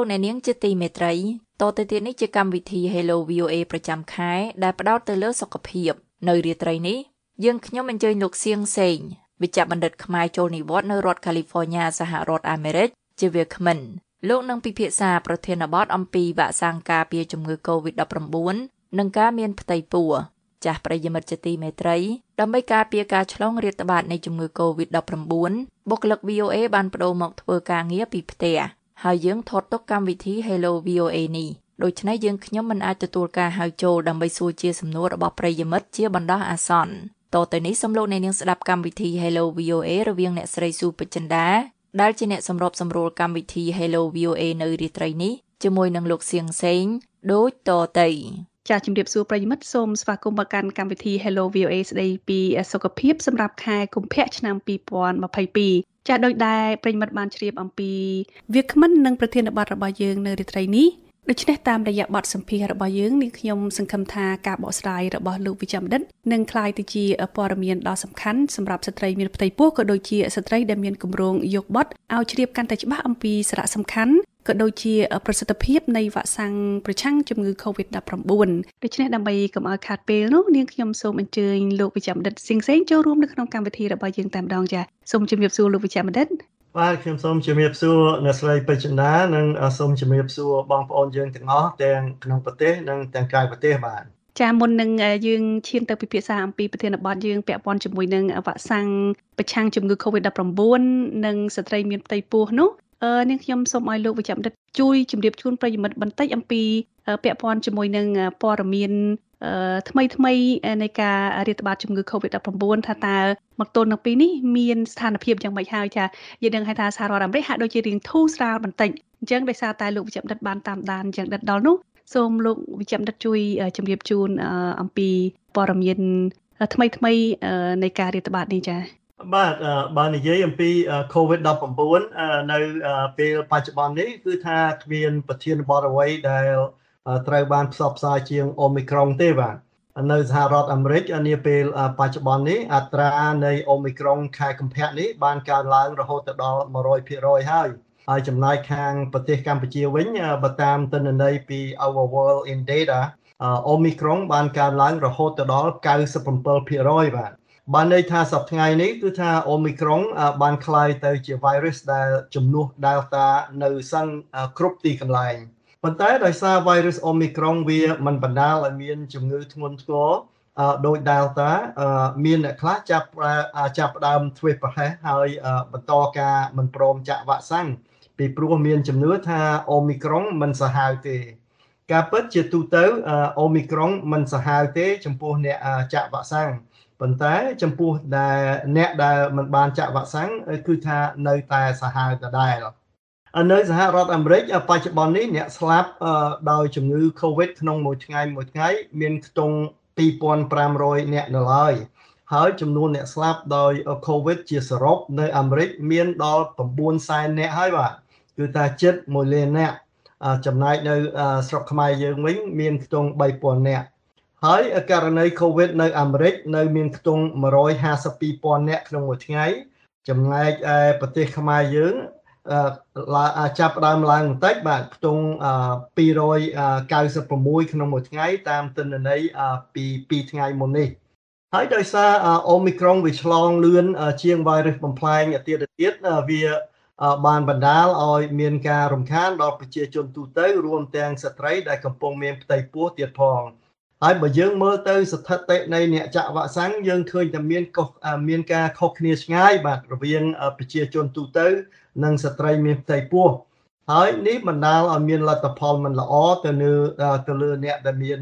អស់លោកអ្នកនាងជាទីមេត្រីតទៅទៀតនេះជាកម្មវិធី Hello VOA ប្រចាំខែដែលផ្ដោតទៅលើសុខភាព នៅរាត្រីនេះយើងខ្ញុំអញ្ជើញលោកសៀងសេងវិជ្ជបណ្ឌិតខ្មែរចូលនិវត្តន៍នៅរដ្ឋ California សហរដ្ឋអាមេរិកជាវាគ្មិនលោកនឹងពិភាក្សាប្រធានបទអំពីវ៉ាក់សាំងការពារជំងឺ Covid-19 និងការមានផ្ទៃពោះចាស់ប្រិយមិត្តជាទីមេត្រីដើម្បីការពារការឆ្លងរាតត្បាតនៃជំងឺ Covid-19 បុគ្គលិក VOA បានបដូរមកធ្វើការងារពីផ្ទះ ហើយយើងថតទុកកម្មវិធី Hello VOA នេះដូច្នេះយើងខ្ញុំមិនអាចទទួលការហៅចូលដើម្បីសួរជាសំណួររបស់ប្រិយមិត្តជាបណ្ដោះអាសន្នតទៅនេះសូមលោកអ្នកនាងស្ដាប់កម្មវិធី Hello VOA រវាងអ្នកស្រីស៊ូពេជ្រចិន្តាដែលជាអ្នកសម្របសម្រួលកម្មវិធី Hello VOA នៅរាត្រីនេះជាមួយនឹងលោកសៀងសេងដូចតទៅចាជំរាបសួរប្រិយមិត្តសូមស្វាគមន៍មកកាន់កម្មវិធី Hello VOA ស្ដីពីសុខភាពសម្រាប់ខែកុម្ភៈឆ្នាំ2022 ចាដូចដែលប្រិមិត្តបានជ្រាបអំពីវាគ្មិននិងប្រធានបទរបស់យើងនៅរាត្រីនេះដូច្នេះតាមរយៈបទសម្ភាសរបស់យើងនាងខ្ញុំសង្ឃឹមថាការបកស្រាយរបស់លោកវិជ្ជបណ្ឌិតនឹងក្លាយទៅជាព័ត៌មានដ៏សំខាន់សម្រាប់ស្ត្រីមានផ្ទៃពោះក៏ដូចជាស្ត្រីដែលមានគម្រោងយកបទឲ្យជ្រាបកាន់តែច្បាស់អំពីសារៈសំខាន់ ក៏ដូចជាប្រសិទ្ធភាពនៃវ៉ាក់សាំងប្រឆាំងជំងឺ Covid-19 ដូច្នេះដើម្បីកុំឲ្យខាតពេលនោះនាងខ្ញុំសូមអញ្ជើញលោកវិជ្ជបណ្ឌិតសៀងសេងចូលរួមនៅក្នុងកម្មវិធីរបស់យើងតែម្ដងចាសូមជម្រាបសួរលោកវិជ្ជបណ្ឌិតបាទខ្ញុំសូមជំរាបសួរអ្នកស្រីពេជ្រណានិងសូមជំរាបសួរបងប្អូនយើងទាំងអស់ទាំងក្នុងប្រទេសនិងទាំងក្រៅប្រទេសបាទចាមុននឹងយើងឈានទៅពិភាក្សាអំពីប្រធានបទយើងពាក់ព័ន្ធជាមួយនឹងវ៉ាក់សាំងប្រឆាំងជំងឺ Covid-19 និងស្ត្រីមានផ្ទៃពោះនោះ អឺនាងខ្ញុំសូមឲ្យលោកវិជ្ជបណ្ឌិតជួយជម្រាបជូនប្រិយមិត្តបន្តិចអំពីពាក់ព័ន្ធជាមួយនឹងព័ត៌មានថ្មីថ្មីនៃការរាតត្បាតជំងឺ Covid-19 ថាតើមកទល់នឹងពេលនេះមានស្ថានភាពយ៉ាងម៉េចហើយចាយើងដឹងថាសហរដ្ឋអាមេរិកហាក់ដូចជារៀងធូរស្រាលបន្តិចអញ្ចឹងដោយសារតែលោកវិជ្ជបណ្ឌិតបានតាមដានអញ្ចឹងដិតដល់នោះសូមលោកវិជ្ជបណ្ឌិតជួយជម្រាបជូនអំពីព័ត៌មានថ្មីថ្មីនៃការរាតត្បាតនេះចា បាទបើនិយាយអំពី COVID-19 នៅពេលបច្ចុប្បន្ននេះគឺថាគ្មានប្រធានបទអ្វីដែលត្រូវបានផ្សព្វផ្សាយជាងអូមីក្រុងទេបាទនៅសហរដ្ឋអាមេរិកនាពេលបច្ចុប្បន្ននេះអត្រានៃអូមីក្រុងខែកុម្ភៈនេះបានកើនឡើងរហូតដល់100%ហើយហើយចំណែកខាងប្រទេសកម្ពុជាវិញបើតាមទិន្នន័យពី Our World in Data អូមីក្រុងបានកើនឡើងរហូតដល់97%បាទ បានន័យថាសប្តាហ៍ថ្ងៃនេះគឺថាអូមីក្រុងបានคล้ายទៅជា virus ដែលជំនួស Delta នៅសឹងគ្រប់ទីកន្លែងប៉ុន្តែដោយសារ virus Omicron វាមិនបណ្ដាលឲ្យមានជំងឺធ្ងន់ធ្ងរដោយ Delta មានអ្នកខ្លះចាប់ចាប់ផ្ដើមធ្វើប្រហែសហើយបន្តការមិនព្រមចាក់វ៉ាក់សាំងពីព្រោះមានជំនឿថា Omicron មិនសាហាវទេ ការពិតជាទូទៅ Omicron មិនសាហាវទេ ចំពោះអ្នកចាក់វ៉ាក់សាំង ប៉ុន្តែចំពោះដែលអ្នកដែលមិនបានចាក់វ៉ាក់សាំងគឺថានៅតែសាហាវដដែលនៅសហរដ្ឋអាមេរិកបច្ចុប្បន្ននេះអ្នកស្លាប់ដោយជំងឺ Covid ក្នុងមួយថ្ងៃមួយថ្ងៃមានខ្ទង់2500អ្នកនៅឡើយហើយចំនួនអ្នកស្លាប់ដោយ Covid ជាសរុបនៅអាមេរិកមានដល់9សែនអ្នកហើយបាទគឺថាជិត1លានអ្នកចំណែកនៅស្រុកខ្មែរយើងវិញមានខ្ទង់3000អ្នក ហើយករណី Covid នៅអាមេរិកនៅមានខ្ទង់152,000អ្នកក្នុងមួយថ្ងៃចំណែកឯប្រទេសខ្មែរយើងចាប់ដើមឡើងបន្តិចបាទខ្ទង់296ក្នុងមួយថ្ងៃតាមទិន្នន័យពី2ថ្ងៃមុននេះហើយដោយសារអូមីក្រុងវាឆ្លងលឿនជាង virus បំផ្លែងទៀតទៀតវាបានបណ្ដាលឲ្យមានការរំខានដល់ប្រជាជនទូទៅរួមទាំងស្ត្រីដែលកំពុងមានផ្ទៃពោះទៀតផង ហើយបើយើងមើលទៅស្ថិតិនៃអ្នកចាក់វ៉ាក់សាំងយើងឃើញតែមានកុសមានការខុសគ្នាឆ្ងាយបាទរវាងប្រជាជនទូទៅ និងស្ត្រីមានផ្ទៃពោះហើយនេះបណ្ដាលឲ្យមានលទ្ធផលមិនល្អទៅលើទៅលើអ្នកដែលមាន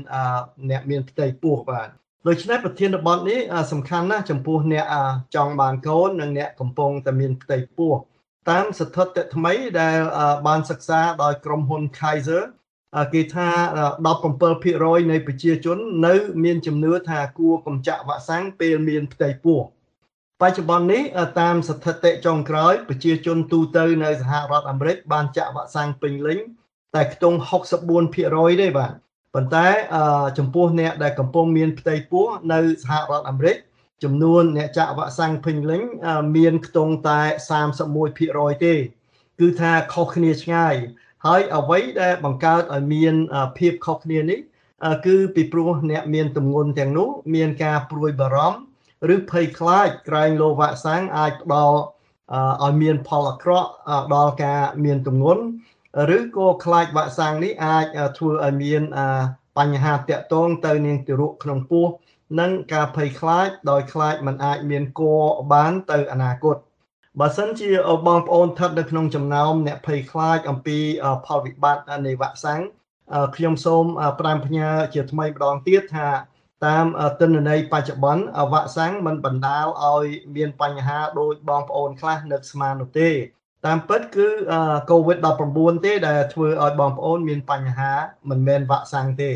អ្នកមានផ្ទៃពោះបាទដូច្នេះប្រធានបទនេះសំខាន់ណាស់ចំពោះអ្នកចង់បានកូននិងអ្នកកំពុងតែមានផ្ទៃពោះតាមស្ថិតិថ្មីដែលបានសិក្សាដោយក្រុមហ៊ុន Kaiser គេថា17%នៃប្រជាជននៅ មានជំនឿថាគួរកំចាក់វ៉ាក់សាំងពេលមានផ្ទៃពោះបច្ចុប្បន្ននេះតាមស្ថិតិចុងក្រោយប្រជាជនទូទៅនៅសហរដ្ឋអាមេរិកបានចាក់វ៉ាក់សាំងពេញលេញតែខ្ទង់64%ទេបាទប៉ុន្តែចំពោះអ្នកដែលកំពុងមានផ្ទៃពោះនៅសហរដ្ឋអាមេរិកចំនួនអ្នកចាក់វ៉ាក់សាំងពេញលេញមានខ្ទង់តែ31%ទេ គឺថាខុសគ្នាឆ្ងាយ ហើយអ្វីដែលបង្កើតឲ្យមានភាពខុសគ្នានេះគឺពីព្រោះអ្នកមានទម្ងន់ទាំងនោះមានការព្រួយបារម្ភឬភ័យខ្លាចក្រែងលោវ៉ាក់សាំងអាចផ្ដល់ឲ្យមានផលអាក្រក់ដល់ការមានទម្ងន់ឬក៏ខ្លាចវ៉ាក់សាំងនេះអាចធ្វើឲ្យមានបញ្ហាតាក់ទងទៅនឹងទារកក្នុងពោះនិងការភ័យខ្លាចដោយខ្លាចมันអាចមានកបានទៅអនាគត បើសិនជាបងប្អូនស្ថិតនៅក្នុងចំណោមអ្នកភ័យខ្លាចអំពីផលវិបត្តិនៃវ៉ាក់សាំងខ្ញុំសូមផ្ដាំផ្ញើជាថ្មីម្ដងទៀតថាតាមទិន្នន័យបច្ចុប្បន្នវ៉ាក់សាំងមិនបណ្ដាលឲ្យមានបញ្ហាដោយបងប្អូនខ្លះនឹកស្មាននោះទេ តាមពិតគឺ COVID-19 ទេដែលធ្វើឲ្យបងប្អូនមានបញ្ហាមិនមែនវ៉ាក់សាំងទេ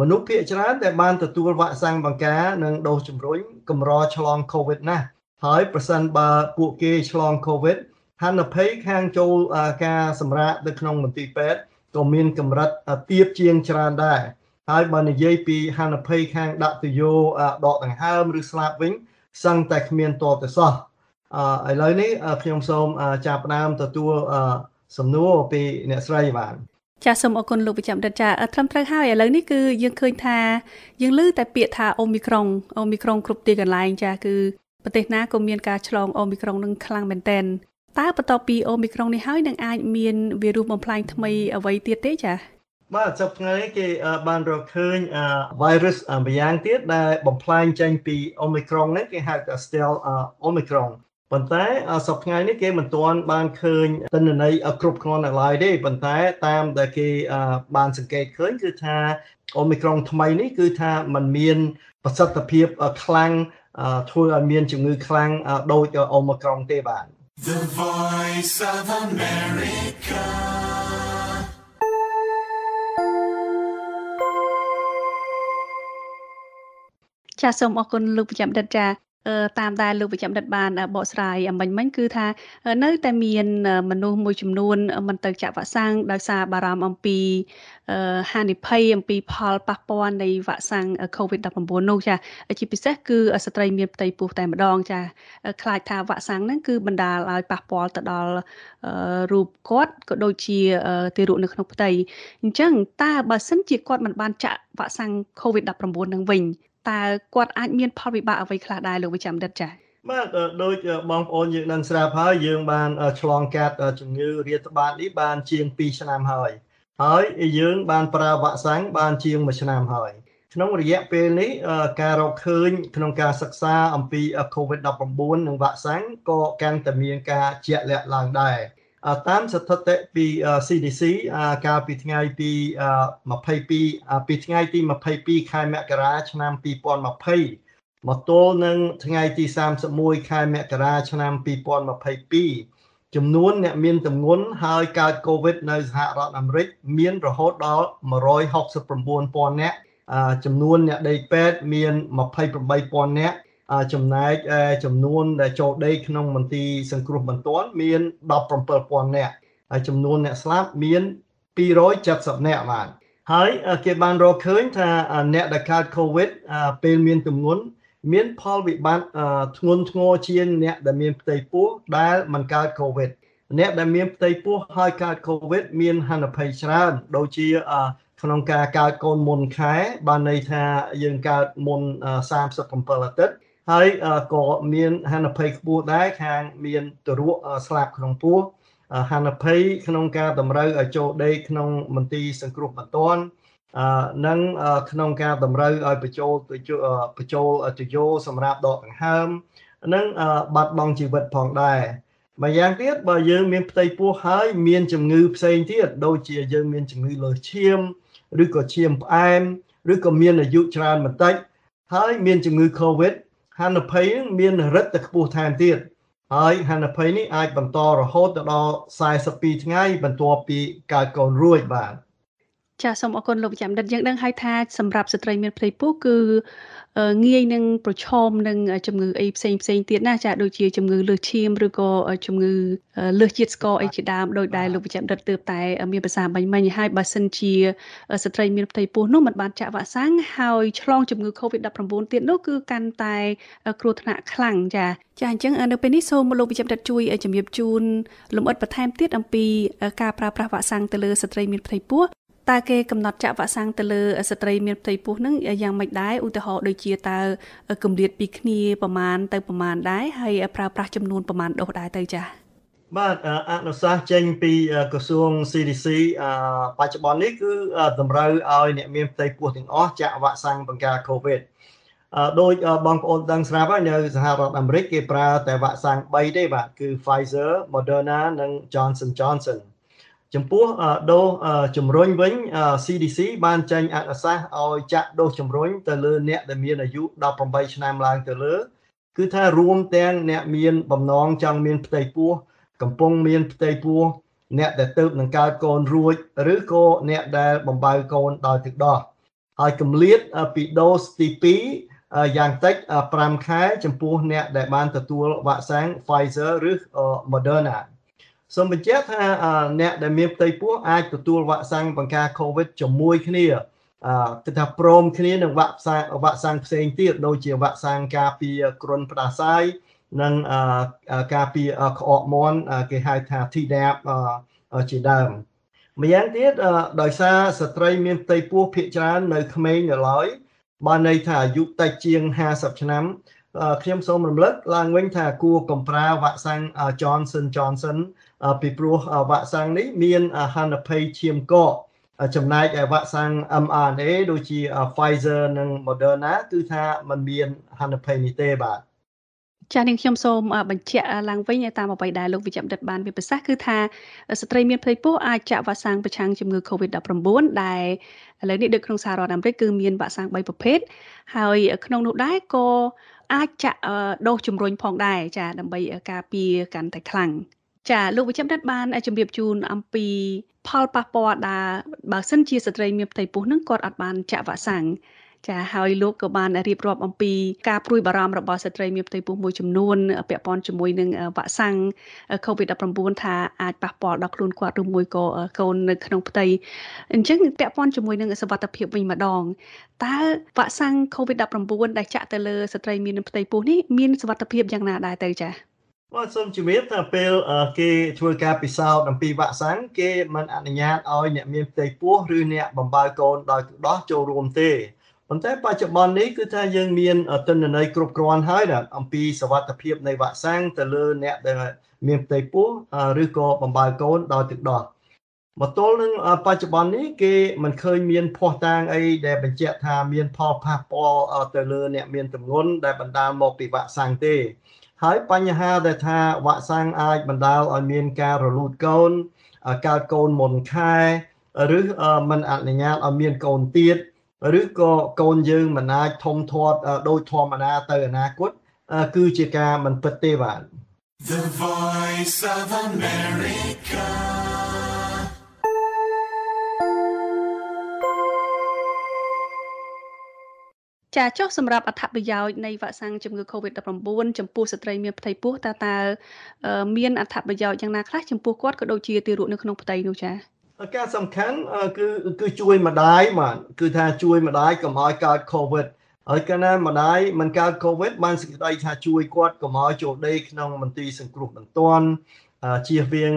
មនុស្សភាគច្រើនដែលបានទទួលវ៉ាក់សាំងបង្ការនិងដូសជំរុញកម្រឆ្លង COVID ណាស់ ហើយប្រសិនបើពួកគេឆ្លង COVID ហានិភ័យខាងចូលការសម្រាកនៅក្នុងមន្ទីរពេទ្យក៏មានកម្រិតទាបជាងច្រើនដែរហើយបើនិយាយពីហានិភ័យខាងដាក់ទយោដកដង្ហើមឬស្លាប់វិញសឹងតែគ្មានតទៅសោះឥឡូវនេះខ្ញុំសូមចាប់ផ្ដើមទទួលសំណួរពីអ្នកស្រីបាទចាសសូមអរគុណលោកវិជ្ជបណ្ឌិតចាត្រឹមត្រូវហើយឥឡូវនេះគឺយើងឃើញថាយើងឮតែពាក្យថាអូមីក្រុងអូមីក្រុងគ្រប់ទីកន្លែងចាគឺ ប្រទេសណាក៏មានការឆ្លងអូមីក្រុងនឹងខ្លាំងមែនទែនតើបន្ទាប់ពីអូមីក្រុងនេះហើយនឹងអាចមានវីរុសបំផ្លាញថ្មីអ្វីទៀតទេចាបាទសប្តាហ៍នេះគេបានរកឃើញ virus ម្យ៉ាងទៀតដែលបំផ្លាញចេញពី Omicron នេះគេហៅថា stealth Omicron ប៉ុន្តែសប្តាហ៍នេះគេមិនទាន់បានឃើញទិន្នន័យគ្រប់គ្រាន់នៅឡើយទេប៉ុន្តែតាមដែលគេបានសង្កេតឃើញគឺថា Omicron ថ្មីនេះគឺថាมันមានប្រសិទ្ធភាពខ្លាំង ធ្វើឲ្យមានជំងឺខ្លាំងដូច Omicron ទេបាទ The Voice of America ចាសសូមអរគុណលោកប្រចាំដិតចា តាមដែលលោកវិជ្ជបណ្ឌិតបានបកស្រាយអំបញ្ញមិញគឺថានៅតែមានមនុស្សមួយចំនួនមិនទៅចាក់វ៉ាក់សាំងដោយសារបារម្ភអំពីហានិភ័យអំពីផលប៉ះពាល់នៃវ៉ាក់សាំង COVID-19 នោះចាជាពិសេសគឺស្ត្រីមានផ្ទៃពោះតែម្ដងចាខ្លាចថាវ៉ាក់សាំងហ្នឹងគឺបណ្ដាលឲ្យប៉ះពាល់ទៅដល់រូបគាត់ក៏ដូចជាទារកនៅក្នុងផ្ទៃអញ្ចឹងតើបើសិនជាគាត់មិនបានចាក់វ៉ាក់សាំង COVID-19 នឹងវិញ តើគាត់អាចមានផលវិបាកអ្វីខ្លះដែរលោកវិជ្ជបណ្ឌិតចា៎បាទដូចបងប្អូនយើងដឹងស្រាប់ហើយយើងបានឆ្លងកាត់ជំងឺរាតត្បាតនេះបានជាង2ឆ្នាំហើយហើយយើងបានប្រើវ៉ាក់សាំងបានជាង1ឆ្នាំហើយក្នុងរយៈពេលនេះការរកឃើញក្នុងការសិក្សាអំពី COVID-19 និងវ៉ាក់សាំងក៏កាន់តែមានការជាក់លាក់ឡើងដែរ តាមស្ថិតិពី CDC កាលពីថ្ងៃទី22ពីថ្ងៃទី22ខែមករាឆ្នាំ2020មកទល់នឹងថ្ងៃទី31ខែមករាឆ្នាំ2022ចំនួនអ្នកមានទម្ងន់ហើយកើត COVID នៅសហរដ្ឋអាមេរិកមានរហូតដល់169,000នាក់ចំនួនអ្នកដេកពេទ្យមាន28,000នាក់ ចំណែកចំនួនដែលចូលដេកក្នុងមន្ទីរសង្គ្រោះបន្ទាន់មាន17000នាក់ហើយចំនួនអ្នកស្លាប់មាន270នាក់បាទហើយគេបានរកឃើញថាអ្នកដែលកើត COVID ពេលមានទម្ងន់មានផលវិបត្តិធ្ងន់ធ្ងរជាងអ្នកដែលមានផ្ទៃពោះដែលមិនកើត COVID អ្នកដែលមានផ្ទៃពោះហើយកើត COVID មានហានិភ័យច្រើនដូចជាក្នុងការកើតកូនមុនខែបានន័យថាយើងកើតមុន37អាទិត្យ ហើយក៏មានហានិភ័យខ្ពស់ដែរខាងមានទរកស្លាប់ក្នុងពោះហានិភ័យក្នុងការតម្រូវឲ្យចូលដេកក្នុងមន្ទីរសង្គ្រោះបន្ទាន់និងក្នុងការតម្រូវឲ្យបញ្ចូលបញ្ចូលទយោសម្រាប់ដកដង្ហើមនិងបាត់បង់ជីវិតផងដែរម្យ៉ាងទៀតបើយើងមានផ្ទៃពោះហើយមានជំងឺផ្សេងទៀតដូចជាយើងមានជំងឺលើសឈាមឬក៏ឈាមផ្អែមឬក៏មានអាយុច្រើនបន្តិចហើយមានជំងឺ Covid ហានិភ័យមានរិទ្ធតែខ្ពស់ថែមទៀតហើយហានិភ័យនេះអាចបន្តរហូតទៅដល់42ថ្ងៃបន្ទាប់ពីកើតកូនរួចបាទចាសូមអរគុណលោកវិជ្ជបណ្ឌិតយើងដឹងហើយថាសម្រាប់ស្ត្រីមានផ្ទៃពោះគឺ ងាយនឹងប្រឈមនឹងជំងឺអីផ្សេងផ្សេងទៀតណាចាដូចជាជំងឺលើសឈាមឬក៏ជំងឺលើសជាតិស្ករអីជាដើមដោយដែលលោកវិជ្ជបណ្ឌិតទើបតែមានប្រសាសន៍បាញ់មិញហើយបើសិនជាស្ត្រីមានផ្ទៃពោះនោះមិនបានចាក់វ៉ាក់សាំងហើយឆ្លងជំងឺ Covid-19 ទៀតនោះគឺកាន់តែគ្រោះថ្នាក់ខ្លាំងចាចាអញ្ចឹងនៅពេលនេះសូមលោកវិជ្ជបណ្ឌិតជួយជំរាបជូនលម្អិតបន្ថែមទៀតអំពីការប្រើប្រាស់វ៉ាក់សាំងទៅលើស្ត្រីមានផ្ទៃពោះ តើគេកំណត់ចាក់វ៉ាក់សាំងទៅលើស្ត្រីមានផ្ទៃពោះនឹងយ៉ាងម៉េចដែរឧទាហរណ៍ដូចជាតើគម្លាតពីគ្នាប្រមាណទៅប្រមាណដែរហើយប្រើប្រាស់ចំនួនប្រមាណដូសដែរទៅចា៎បាទអនុសាសន៍ចេញពីក្រសួង CDC បច្ចុប្បន្ននេះគឺតម្រូវឲ្យអ្នកមានផ្ទៃពោះទាំងអស់ចាក់វ៉ាក់សាំងបង្ការ COVID ដោយបងប្អូនដឹងស្រាប់ហើយនៅសហរដ្ឋអាមេរិកគេប្រើតែវ៉ាក់សាំង3ទេបាទគឺ Pfizer, Moderna និង Johnson Johnson ចំពោះដូសជំរុញវិញ CDC បានចេញអនុសាសន៍ឲ្យចាក់ដូសជំរុញទៅលើអ្នកដែលមានអាយុ18ឆ្នាំឡើងទៅលើគឺថារួមទាំងអ្នកមានបំណងចង់មានផ្ទៃពោះកំពុងមានផ្ទៃពោះអ្នកដែលទៅនឹងកើតកូនរួចឬក៏អ្នកដែលបំបៅកូនដោយទឹកដោះហើយកម្លាតពីដូសទី2យ៉ាងតិច5ខែ ចំពោះអ្នកដែលបានទទួលវ៉ាក់សាំង Pfizer ឬ Moderna សូមបញ្ជាក់ថាអ្នកដែលមានផ្ទៃពោះអាចទទួលវ៉ាក់សាំងបង្ការ COVID ជាមួយគ្នាគឺថាព្រមគ្នានឹងវ៉ាក់សាំងវ៉ាក់សាំងផ្សេងទៀតដូចជាវ៉ាក់សាំងការពារគ្រុនផ្ដាសាយនិងការពារក្អកមាន់គេហៅថា Tdap ជាដើមម្យ៉ាងទៀតដោយសារស្ត្រីមានផ្ទៃពោះភាគច្រើននៅក្មេងនៅឡើយបានន័យថាអាយុតិចជាង50ឆ្នាំខ្ញុំសូមរំលឹកឡើងវិញថាគួរកំប្រើវ៉ាក់សាំង Johnson Johnson ពីព្រោះវ៉ាក់សាំងនេះមានហានិភ័យឈាមកកចំណែកឯវ៉ាក់សាំង mRNA ដូចជា Pfizer និង Moderna គឺថាมันមានហានិភ័យនេះទេបាទចានាងខ្ញុំសូមបញ្ជាក់ឡើងវិញតាមអ្វីដែលលោកវិជ្ជបណ្ឌិតបានមានប្រសាសន៍គឺថាស្ត្រីមានផ្ទៃពោះអាចចាក់វ៉ាក់សាំងប្រឆាំងជំងឺ Covid-19 ដែលឥឡូវនេះនៅក្នុងសហរដ្ឋអាមេរិកគឺមានវ៉ាក់សាំង3ប្រភេទហើយក្នុងនោះដែរក៏អាចចាក់ដូសជំរុញផងដែរចា ដើម្បីការពារកាន់តែខ្លាំង ចាលោកវិជ្ជបណ្ឌិតបានជម្រាបជូនអំពីផលប៉ះពាល់ដែលបើសិនជាស្ត្រីមានផ្ទៃពោះនឹងគាត់អត់បានចាក់វ៉ាក់សាំងចាហើយលោកក៏បានរៀបរាប់អំពីការព្រួយបារម្ភរបស់ស្ត្រីមានផ្ទៃពោះមួយចំនួនពាក់ព័ន្ធជាមួយនឹងវ៉ាក់សាំង COVID-19 ថាអាចប៉ះពាល់ដល់ខ្លួនគាត់ឬមួយក៏កូននៅក្នុងផ្ទៃអញ្ចឹងពាក់ព័ន្ធជាមួយនឹងសុវត្ថិភាពវិញម្ដងតើវ៉ាក់សាំង COVID-19 ដែលចាក់ទៅលើស្ត្រីមានផ្ទៃពោះនេះមានសុវត្ថិភាពយ៉ាងណាដែរទៅចា៎ បាទសូមជំរាបថាពេលគេធ្វើការពិសោធន៍អំពីវ៉ាក់សាំងគេមិនអនុញ្ញាតឲ្យអ្នកមានផ្ទៃពោះឬអ្នកបំបើកូនដោយទឹកដោះចូលរួមទេប៉ុន្តែបច្ចុប្បន្ននេះគឺថាយើងមានទិន្នន័យគ្រប់គ្រាន់ហើយអំពីសវត្ថភាពនៃវ៉ាក់សាំងទៅលើអ្នកដែលមានផ្ទៃពោះឬក៏បំបើកូនដោយទឹកដោះមកទល់នឹងបច្ចុប្បន្ននេះគេមិនឃើញមានភ័ស្តុតាងអីដែលបញ្ជាក់ថាមានផលប៉ះពាល់ទៅលើអ្នកមានទម្ងន់ដែលបណ្ដាលមកពីវ៉ាក់សាំងទេ ហើយបញ្ហាដែលថាវ៉ាក់សាំងអាចបណ្ដាលឲ្យមានការរលូតកូនកើតកូនមុនខែឬមិនអនុញ្ញាតឲ្យមានកូនទៀតឬក៏កូនយើងមិនអាចធំធាត់ដោយធម្មតាទៅអនាគតគឺជាការមិនពិតទេបាទ The Voice of America ចាចុះសម្រាប់អត្ថប្រយោជន៍នៃវ៉ាក់សាំងជំងឺ Covid-19 ចំពោះស្ត្រីមានផ្ទៃពោះតើតើមានអត្ថប្រយោជន៍យ៉ាងណាខ្លះចំពោះគាត់ក៏ដូចជាទារកនៅក្នុងផ្ទៃនោះចាការសំខាន់គឺគឺជួយម្ដាយបាទគឺថាជួយម្ដាយកុំឲ្យកើត Covid ហើយកាលណាម្ដាយមិនកើត Covid បានសេចក្តីថាជួយគាត់កុំឲ្យចូលដេកក្នុងមន្ទីរសង្គ្រោះបន្ទាន់ជៀសវាង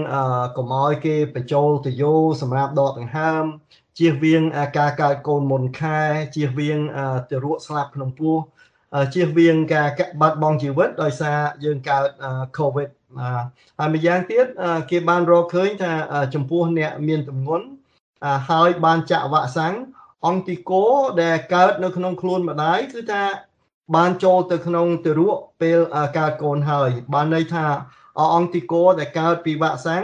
កុំឲ្យគេបញ្ចូលទៅយោសម្រាប់ដកដង្ហើម ជៀសវាងការកើតកូនមុនខែជៀសវាងទារកស្លាប់ក្នុងពោះជៀសវាងការបាត់បង់ជីវិតដោយសារយើងកើត COVID ហើយម្យ៉ាងទៀតគេបានរកឃើញថាចំពោះអ្នកមានទម្ងន់ហើយបានចាក់វ៉ាក់សាំងអង្គទីកូដែលកើតនៅក្នុងខ្លួនម្ដាយគឺថាបានចូលទៅក្នុងទារកពេលកើតកូនហើយ បានន័យថាអង្គទីកូដែលកើតពីវ៉ាក់សាំង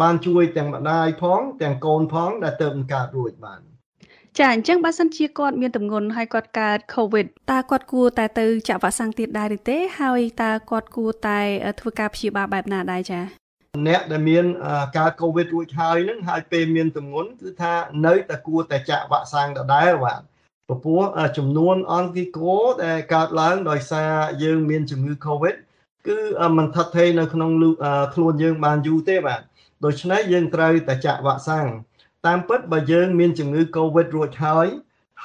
បានជួយទាំងម្ដាយផង ទាំងកូនផងដែលទៅនឹងកើតរួចបានចាអញ្ចឹងបើសិនជាគាត់មានទម្ងន់ហើយគាត់កើត COVID តើគាត់គួរតែទៅចាក់វ៉ាក់សាំងទៀតដែរឬទេហើយតើគាត់គួរតែធ្វើការព្យាបាលបែបណាដែរចាអ្នកដែលមានការកូវីដរួចហើយនឹងហើយពេលមានទម្ងន់គឺថានៅតែគួរតែចាក់វ៉ាក់សាំងដដែលបាទព្រោះចំនួនអង្គីកូដែលកើតឡើងដោយសារយើងមានជំងឺ Covid គឺมันថិតថេរនៅក្នុងខ្លួនយើងបានយូរទេបាទ ដូច្នេះយើងត្រូវតែចាក់វ៉ាក់សាំងតាមពិតបើយើងមានជំងឺ Covid រួចហើយ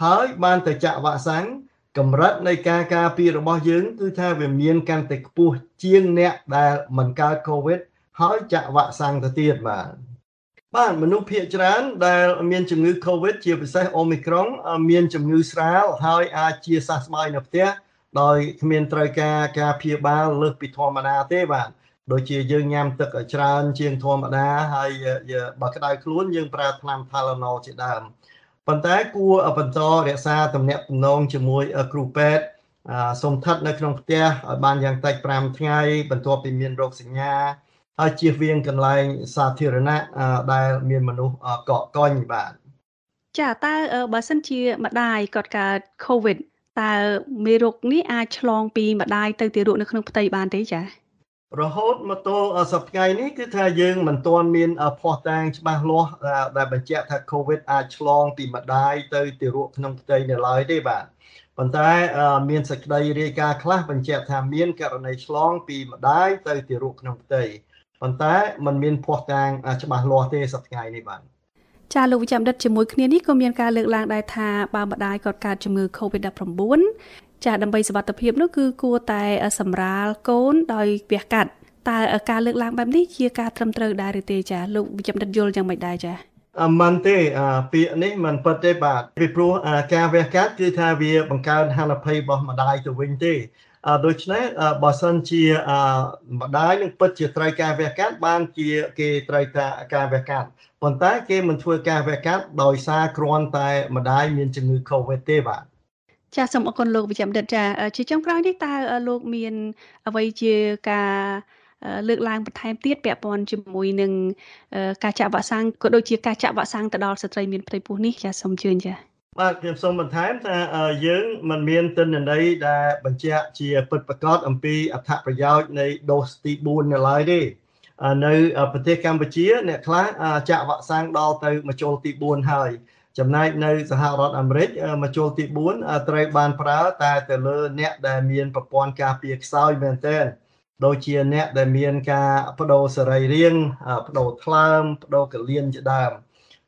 ហើយបានទៅចាក់វ៉ាក់សាំងកម្រិតនៃការការពាររបស់យើងគឺថាវាមានកាន់តែខ្ពស់ជាងអ្នកដែលមិនកើត Covid ហើយចាក់វ៉ាក់សាំងទៅទៀតបាទបាទមនុស្សភាគច្រើនដែលមានជំងឺ Covid ជាពិសេស Omicron មានជំងឺស្រាលហើយអាចជាសះស្បើយនៅផ្ទះដោយគ្មានត្រូវការការព្យាបាលលើសពីធម្មតាទេបាទ ដូចជាយើងញ៉ាំទឹកឲ្យច្រើន ជាងធម្មតាហើយបើក្តៅខ្លួនយើងប្រើថ្នាំ Tylenol ជាដើមប៉ុន្តែគួរបន្តរក្សាទំនាក់ទំនងជាមួយគ្រូពេទ្យសូមថិតនៅក្នុងផ្ទះឲ្យបានយ៉ាងតិច5ថ្ងៃបន្ទាប់ពីមានរោគសញ្ញាហើយជៀសវាងកន្លែងសាធារណៈដែលមានមនុស្សកកកុញបាទចាតើបើសិនជាម្ដាយគាត់កើត COVID តើមេរោគនេះអាចឆ្លងពីម្ដាយទៅទារកនៅក្នុងផ្ទៃបានទេចា៎ រហូតមកទល់សប្តាហ៍នេះគឺថាយើងមិនទាន់មានភស្តុតាងច្បាស់លាស់ដែលបញ្ជាក់ថា COVID អាចឆ្លងពីម្ដាយទៅទារកក្នុងផ្ទៃនៅឡើយទេបាទប៉ុន្តែមានសេចក្តីរាយការណ៍ខ្លះបញ្ជាក់ថាមានករណីឆ្លងពីម្ដាយទៅទារកក្នុងផ្ទៃប៉ុន្តែมันមានភស្តុតាងច្បាស់លាស់ទេសប្តាហ៍នេះបាទចាលោកវិជ្ជបណ្ឌិតជាមួយគ្នានេះក៏មានការលើកឡើងដែរថាបើម្ដាយគាត់កើតជំងឺ Covid-19 ចាដើម្បីសុវត្ថិភាពនោះគឺគួរតែសម្រាលកូនដោយវះកាត់តើការលើកឡើងបែបនេះជាការត្រឹមត្រូវដែរឬទេចាលោកវិជ្ជបណ្ឌិតយល់យ៉ាងម៉េចដែរចាអមិនទេពាក្យនេះមិនពិតទេបាទពីព្រោះការវះកាត់គឺថាវាបង្កើនហានិភ័យរបស់ម្ដាយទៅវិញទេដូច្នេះបើសិនជាម្ដាយនឹងពិតជាត្រូវការវះកាត់បានជាគេត្រូវការវះកាត់ប៉ុន្តែគេមិនធ្វើការវះកាត់ដោយសារគ្រាន់តែម្ដាយមានជំងឺ Covid ទេបាទ ចាសូមអរគុណលោកវិជ្ជបណ្ឌិតចាជាចុងក្រោយនេះតើលោកមានអ្វីជាការលើកឡើងបន្ថែមទៀតពាក់ព័ន្ធជាមួយនឹងការចាក់វ៉ាក់សាំងក៏ដូចជាការចាក់វ៉ាក់សាំងទៅដល់ស្ត្រីមានផ្ទៃពោះនេះចាសូមជឿនចាបាទខ្ញុំសូមបន្ថែមថាយើងមិនមានទិន្នន័យដែលបញ្ជាក់ជាពិតប្រាកដអំពីអត្ថប្រយោជន៍នៃដូសទី4នៅឡើយទេនៅប្រទេសកម្ពុជា អ្នកខ្លះចាក់វ៉ាក់សាំងដល់ទៅមជុលទី4ហើយ ចំណែកនៅសហរដ្ឋអាមេរិកមកចូលទី4ត្រូវបានប្រើតែទៅលើអ្នកដែលមានប្រព័ន្ធការពារខ្សោយមែនទែនដូចជាអ្នកដែលមានការបដូរសរីរាង្គបដូរថ្លើមបដូរកលៀនជាដើម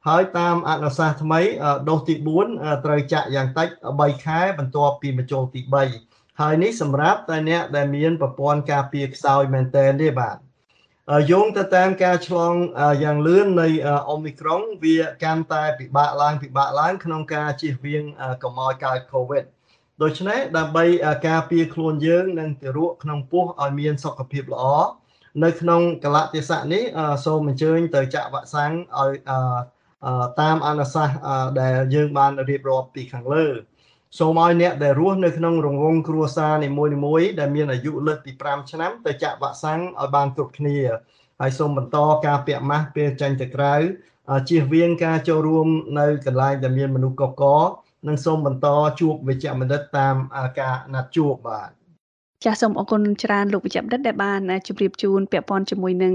ហើយតាមអនុសាសន៍ថ្មីដូសទី4ត្រូវចាក់យ៉ាងតិច3ខែបន្ទាប់ពីមកចូលទី3ហើយនេះសម្រាប់តែអ្នកដែលមានប្រព័ន្ធការពារខ្សោយមែនទែនទេបាទ យោងទៅតាមការឆ្លងយ៉ាងលឿននៃអូមីក្រុងវាកាន់តែពិបាកឡើងពិបាកឡើងក្នុងការជៀសវាងកុំឲ្យកើត COVID ដូច្នេះដើម្បីការពារខ្លួនយើងនិងទារកក្នុងពោះឲ្យមានសុខភាពល្អនៅក្នុងកលៈទេសៈនេះសូមអញ្ជើញទៅចាក់វ៉ាក់សាំងឲ្យតាមអនុសាសន៍ដែលយើងបានរៀបរាប់ពីខាងលើ សូមឲ្យអ្នកដែលរស់នៅក្នុងរង្វង់គ្រួសារនីមួយៗដែលមានអាយុលើសពី5ឆ្នាំទៅចាក់វ៉ាក់សាំងឲ្យបានគ្រប់គ្នាហើយសូមបន្តការពាក់ម៉ាស់ពេលចេញទៅក្រៅជៀសវាងការចូលរួមនៅកន្លែងដែលមានមនុស្សកកនិងសូមបន្តជួបវិជ្ជបណ្ឌិតតាមការណាត់ជួបបាទចាសសូមអរគុណច្រើនលោកវិជ្ជបណ្ឌិតដែលបានជម្រាបជូនពាក់ព័ន្ធជាមួយនឹង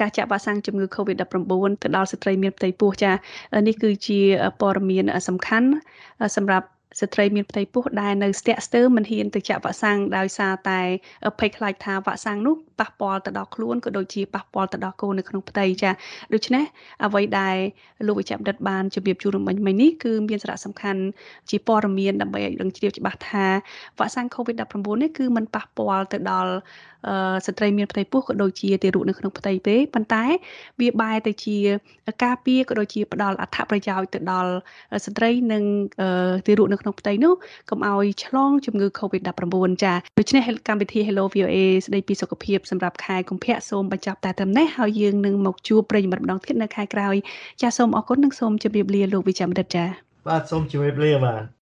ការចាក់វ៉ាក់សាំងជំងឺ Covid-19 ទៅដល់ស្ត្រីមានផ្ទៃពោះចានេះគឺជាព័ត៌មានសំខាន់សម្រាប់ ស្ត្រីមានផ្ទៃពោះដែលនៅស្ទាក់ស្ទើរមិនហ៊ានទៅចាក់វ៉ាក់សាំងដោយសារតែភ័យខ្លាចថាវ៉ាក់សាំងនោះប៉ះពាល់ទៅដល់ខ្លួនក៏ដូចជាប៉ះពាល់ទៅដល់កូននៅក្នុងផ្ទៃចាដូច្នេះអ្វីដែលលោកវិជ្ជបណ្ឌិតបានជម្រាបជូនរំមិញមិញនេះគឺមានសារៈសំខាន់ជាព័ត៌មានដើម្បីឲ្យដឹងជ្រាបច្បាស់ថាវ៉ាក់សាំង COVID-19 នេះគឺมันប៉ះពាល់ទៅដល់ស្ត្រីមានផ្ទៃពោះក៏ដូចជាទារកនៅក្នុងផ្ទៃទេប៉ុន្តែ វាបែរទៅជាការពារក៏ដូចជាផ្ដល់អត្ថប្រយោជន៍ទៅដល់ស្ត្រីនិងទារកនៅក្នុងផ្ទៃនោះកុំឲ្យឆ្លងជំងឺ Covid-19 ចាដូច្នេះកម្មវិធី Hello VOA ស្ដីពីសុខភាពសម្រាប់ខែកុម្ភៈសូមបញ្ចប់តែត្រឹមនេះហើយយើងនឹងមកជួបប្រិយមិត្តម្ដងទៀតនៅខែក្រោយចាសូមអរគុណនិងសូមជម្រាបលាលោកវិជ្ជបណ្ឌិតចាបាទសូមជម្រាបលាបាទ